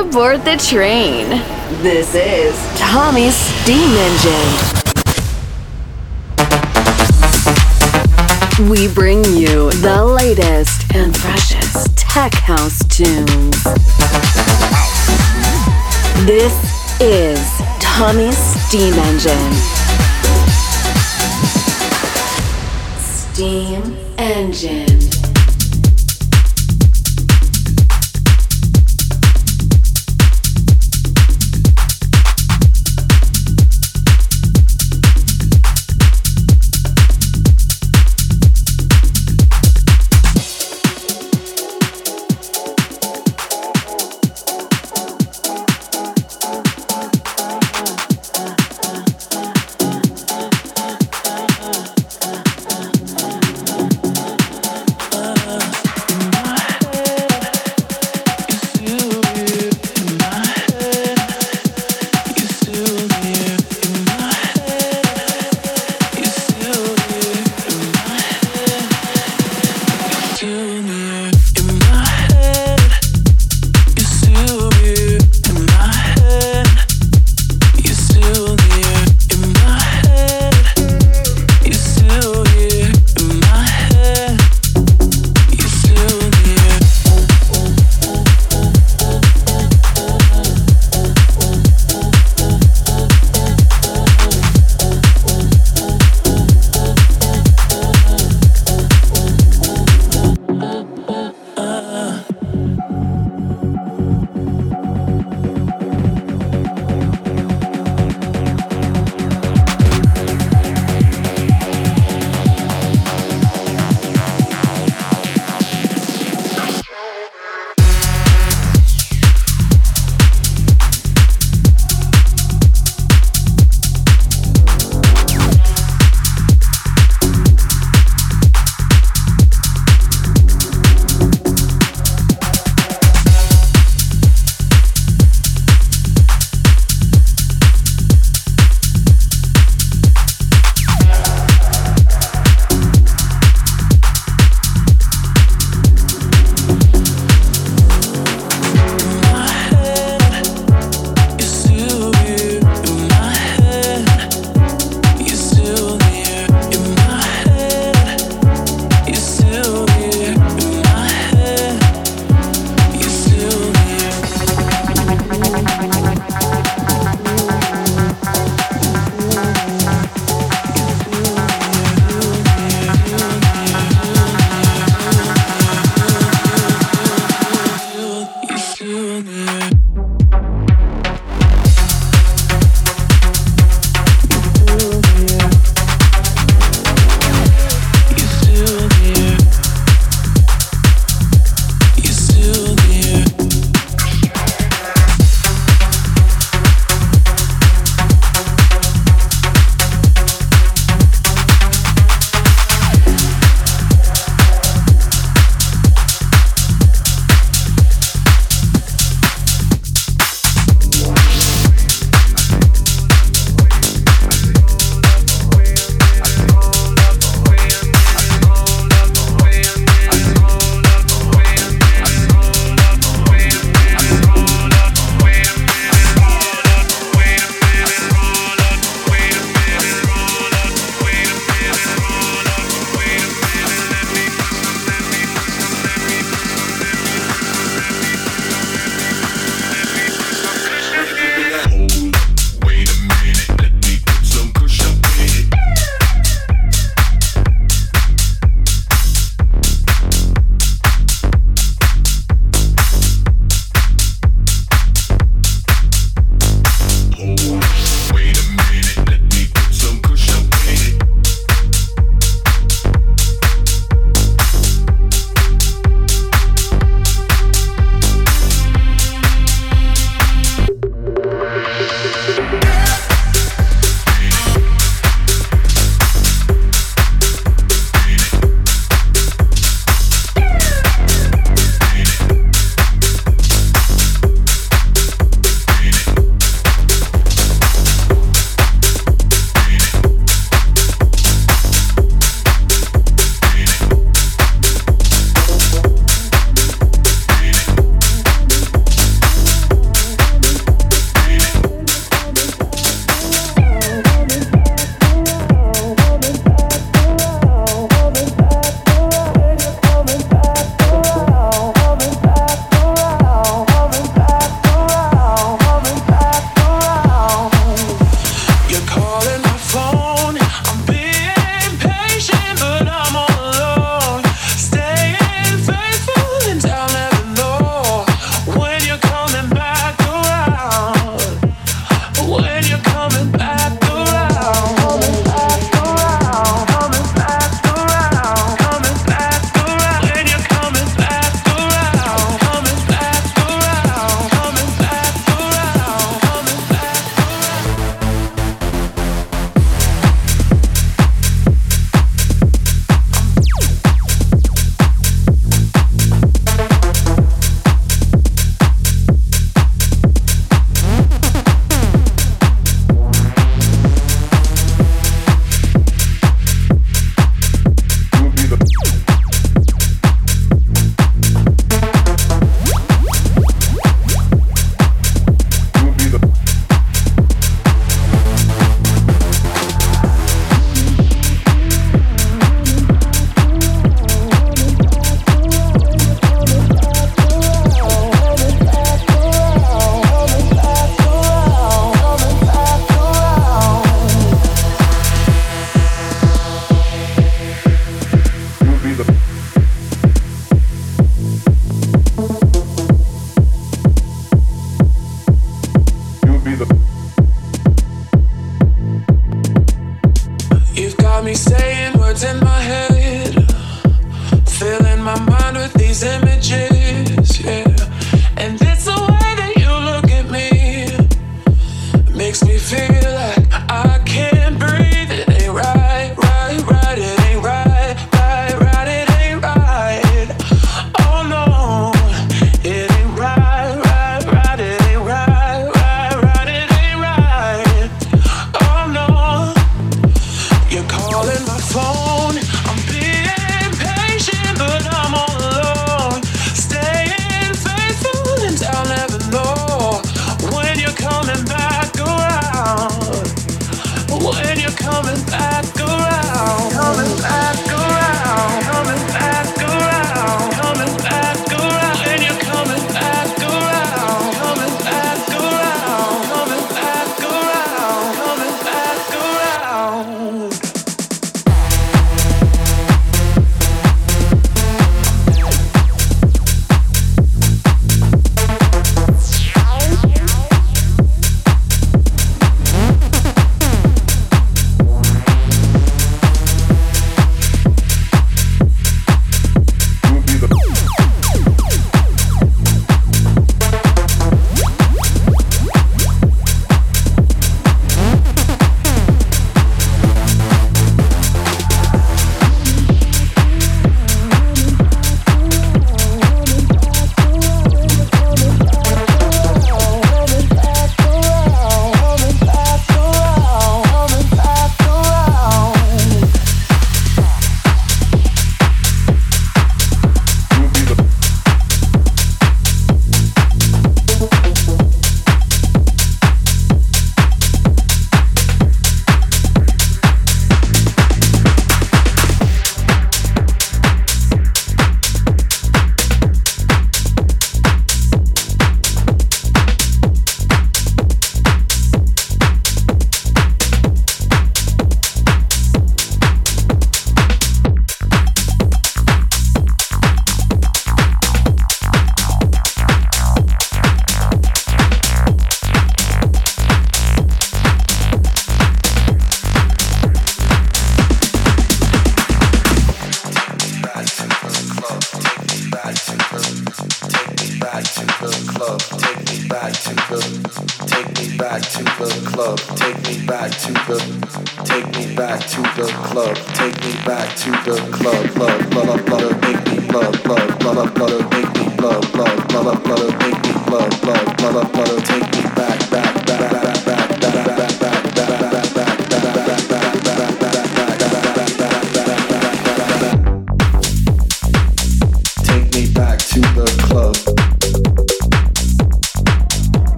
aboard the train. This is Tommy's Steam Engine. We bring you the latest and freshest tech house tunes. This is Tommy's Steam Engine. Steam Engine.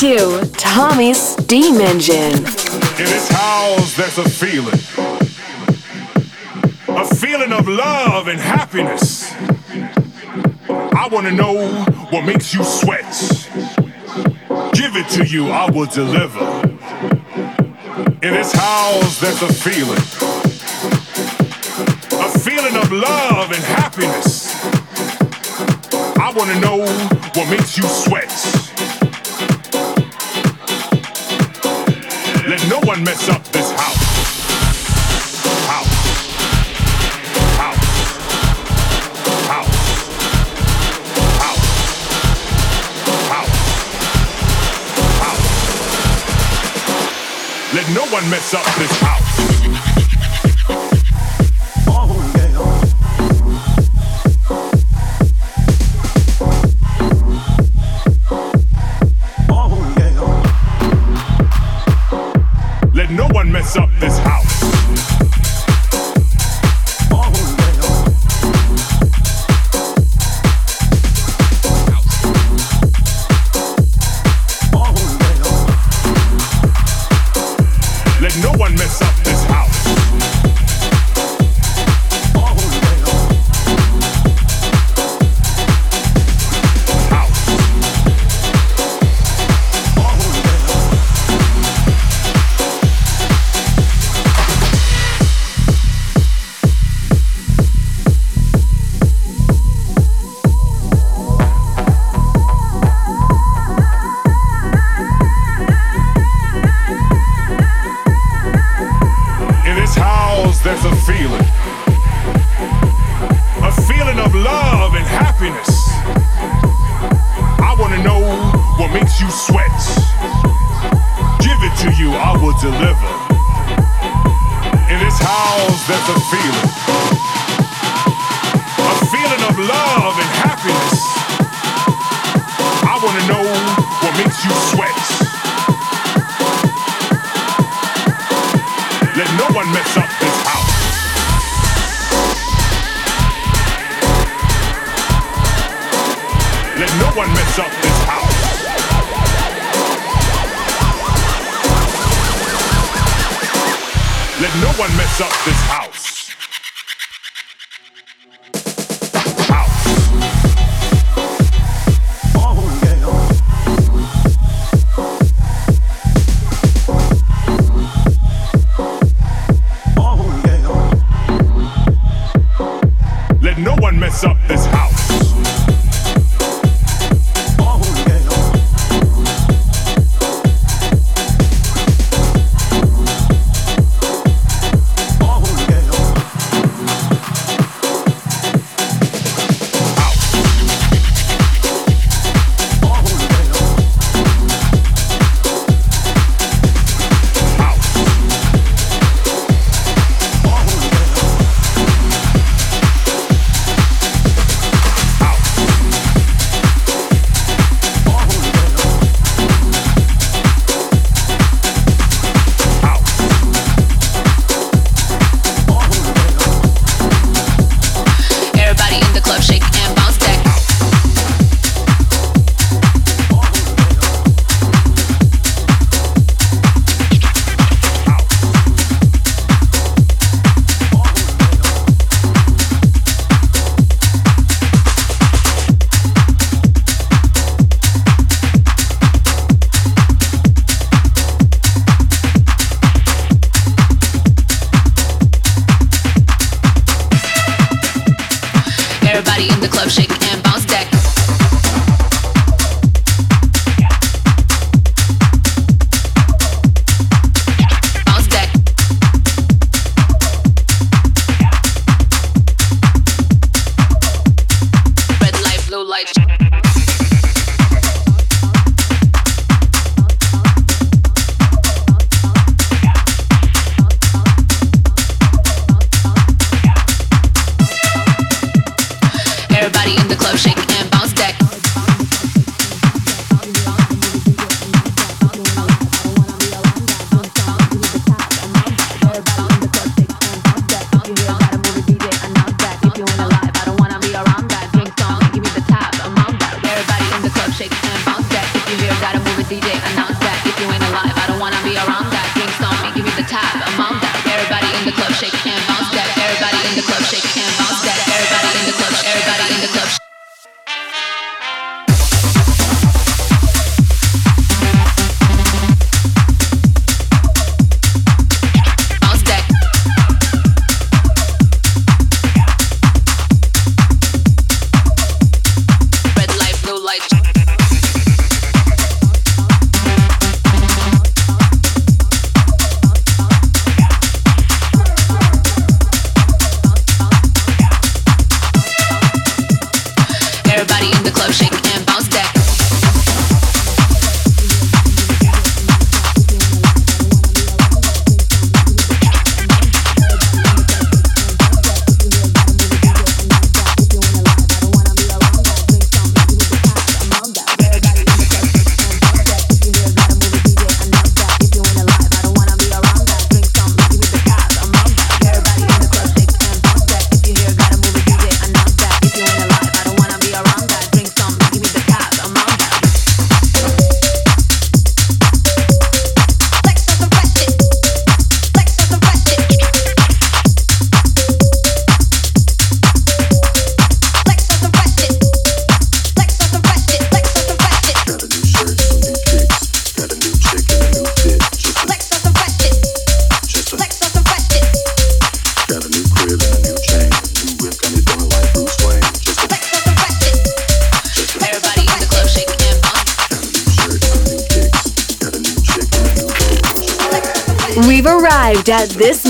To Tommy's Steam Engine. In this house, there's a feeling. A feeling of love and happiness. I I wanna know what makes you sweat. Give it to you, I will deliver. In this house, there's a feeling. A feeling of love and happiness. I wanna know what makes you sweat. One mess up this. House. House. Let no one mess up this house. There's a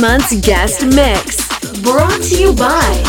month's guest mix. Brought to you by.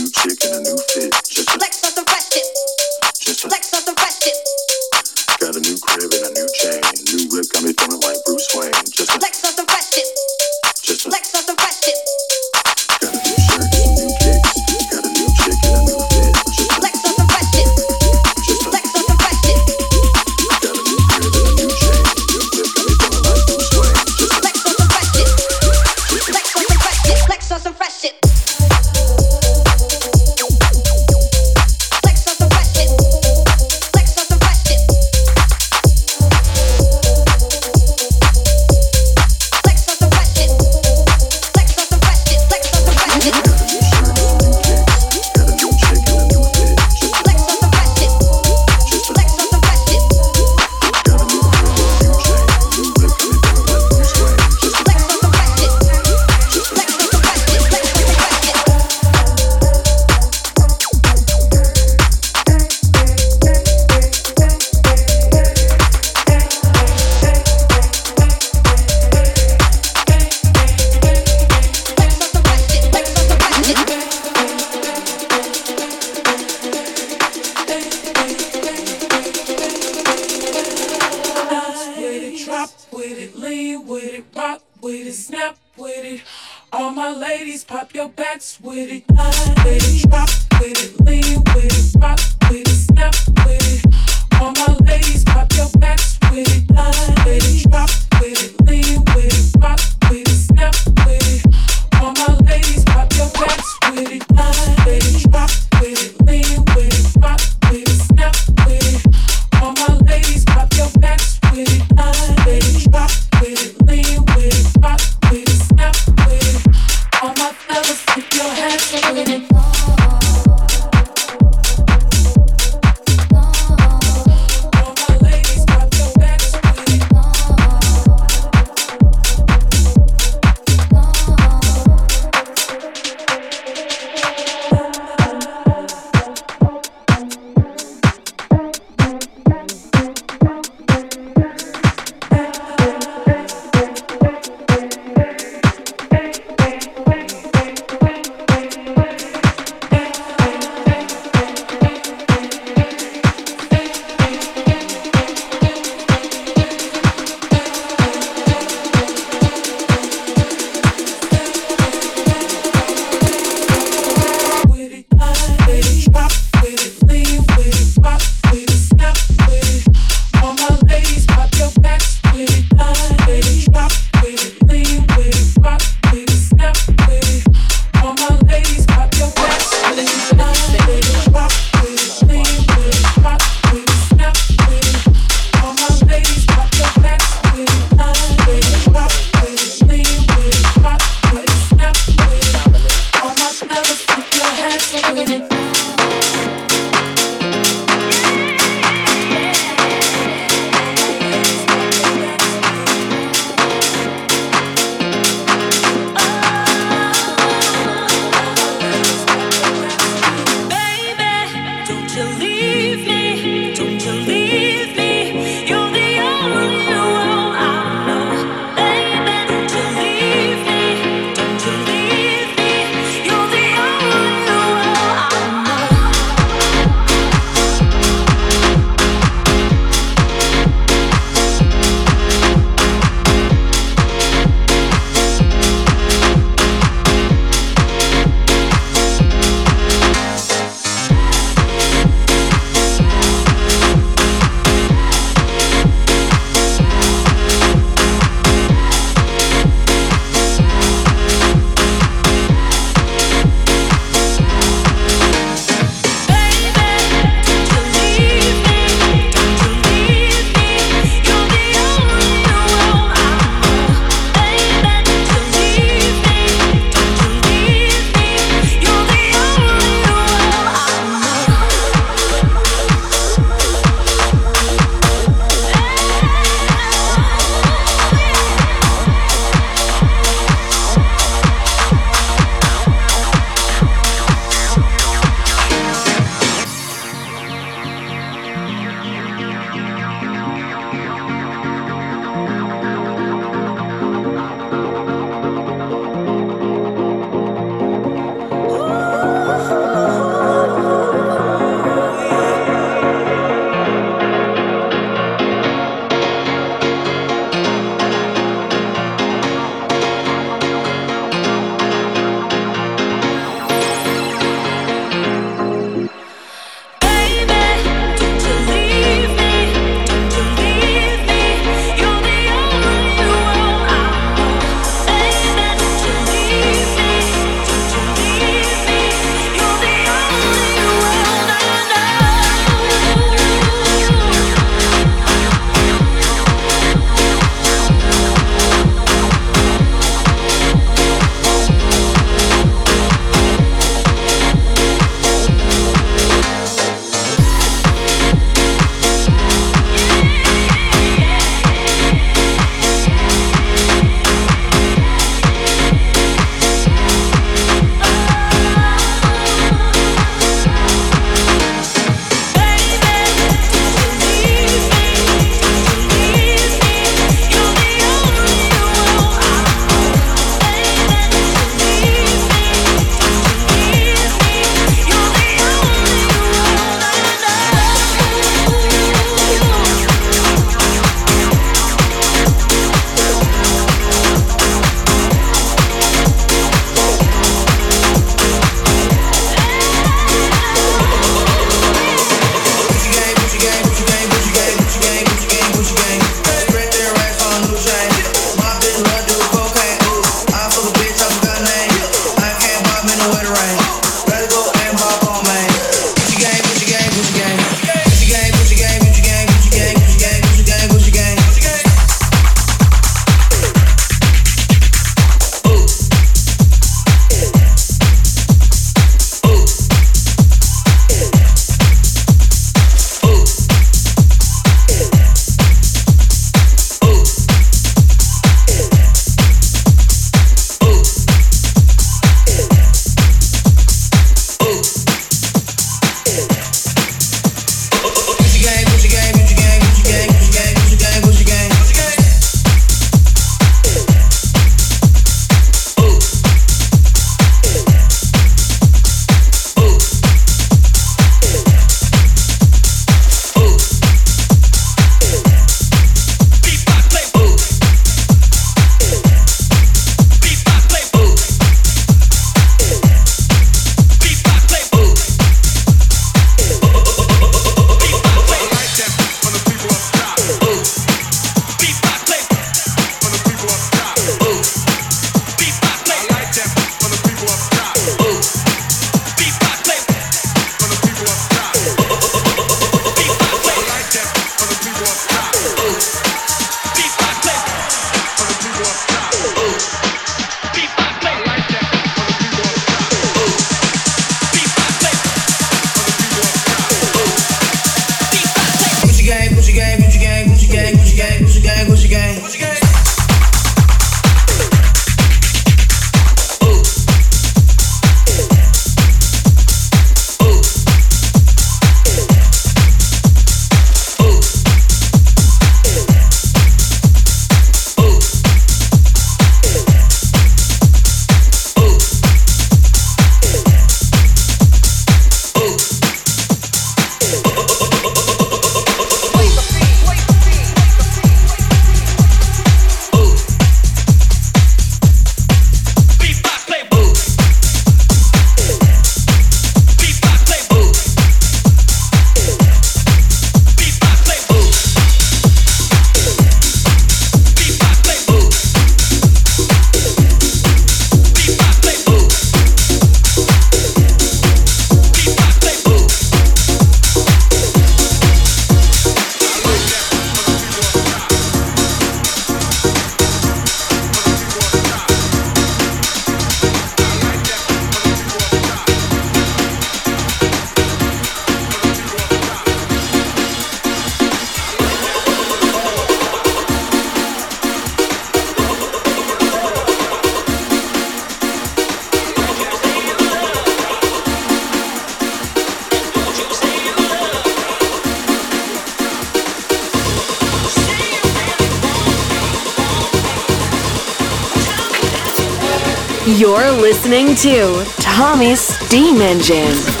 Listening to Tommy's Steam Engine.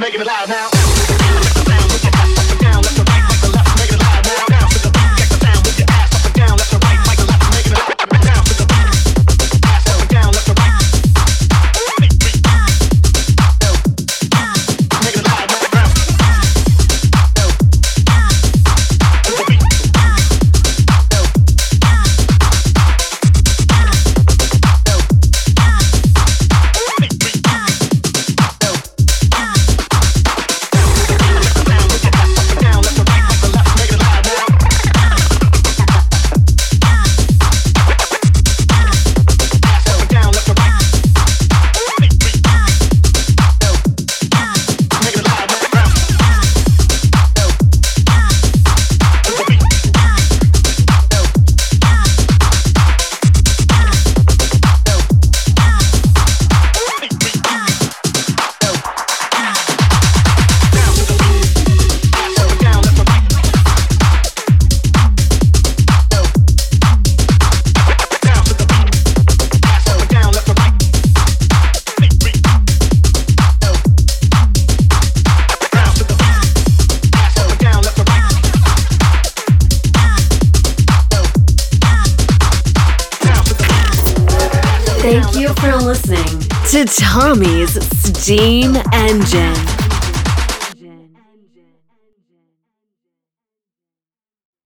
making it live now. To Tommy's Steam Engine.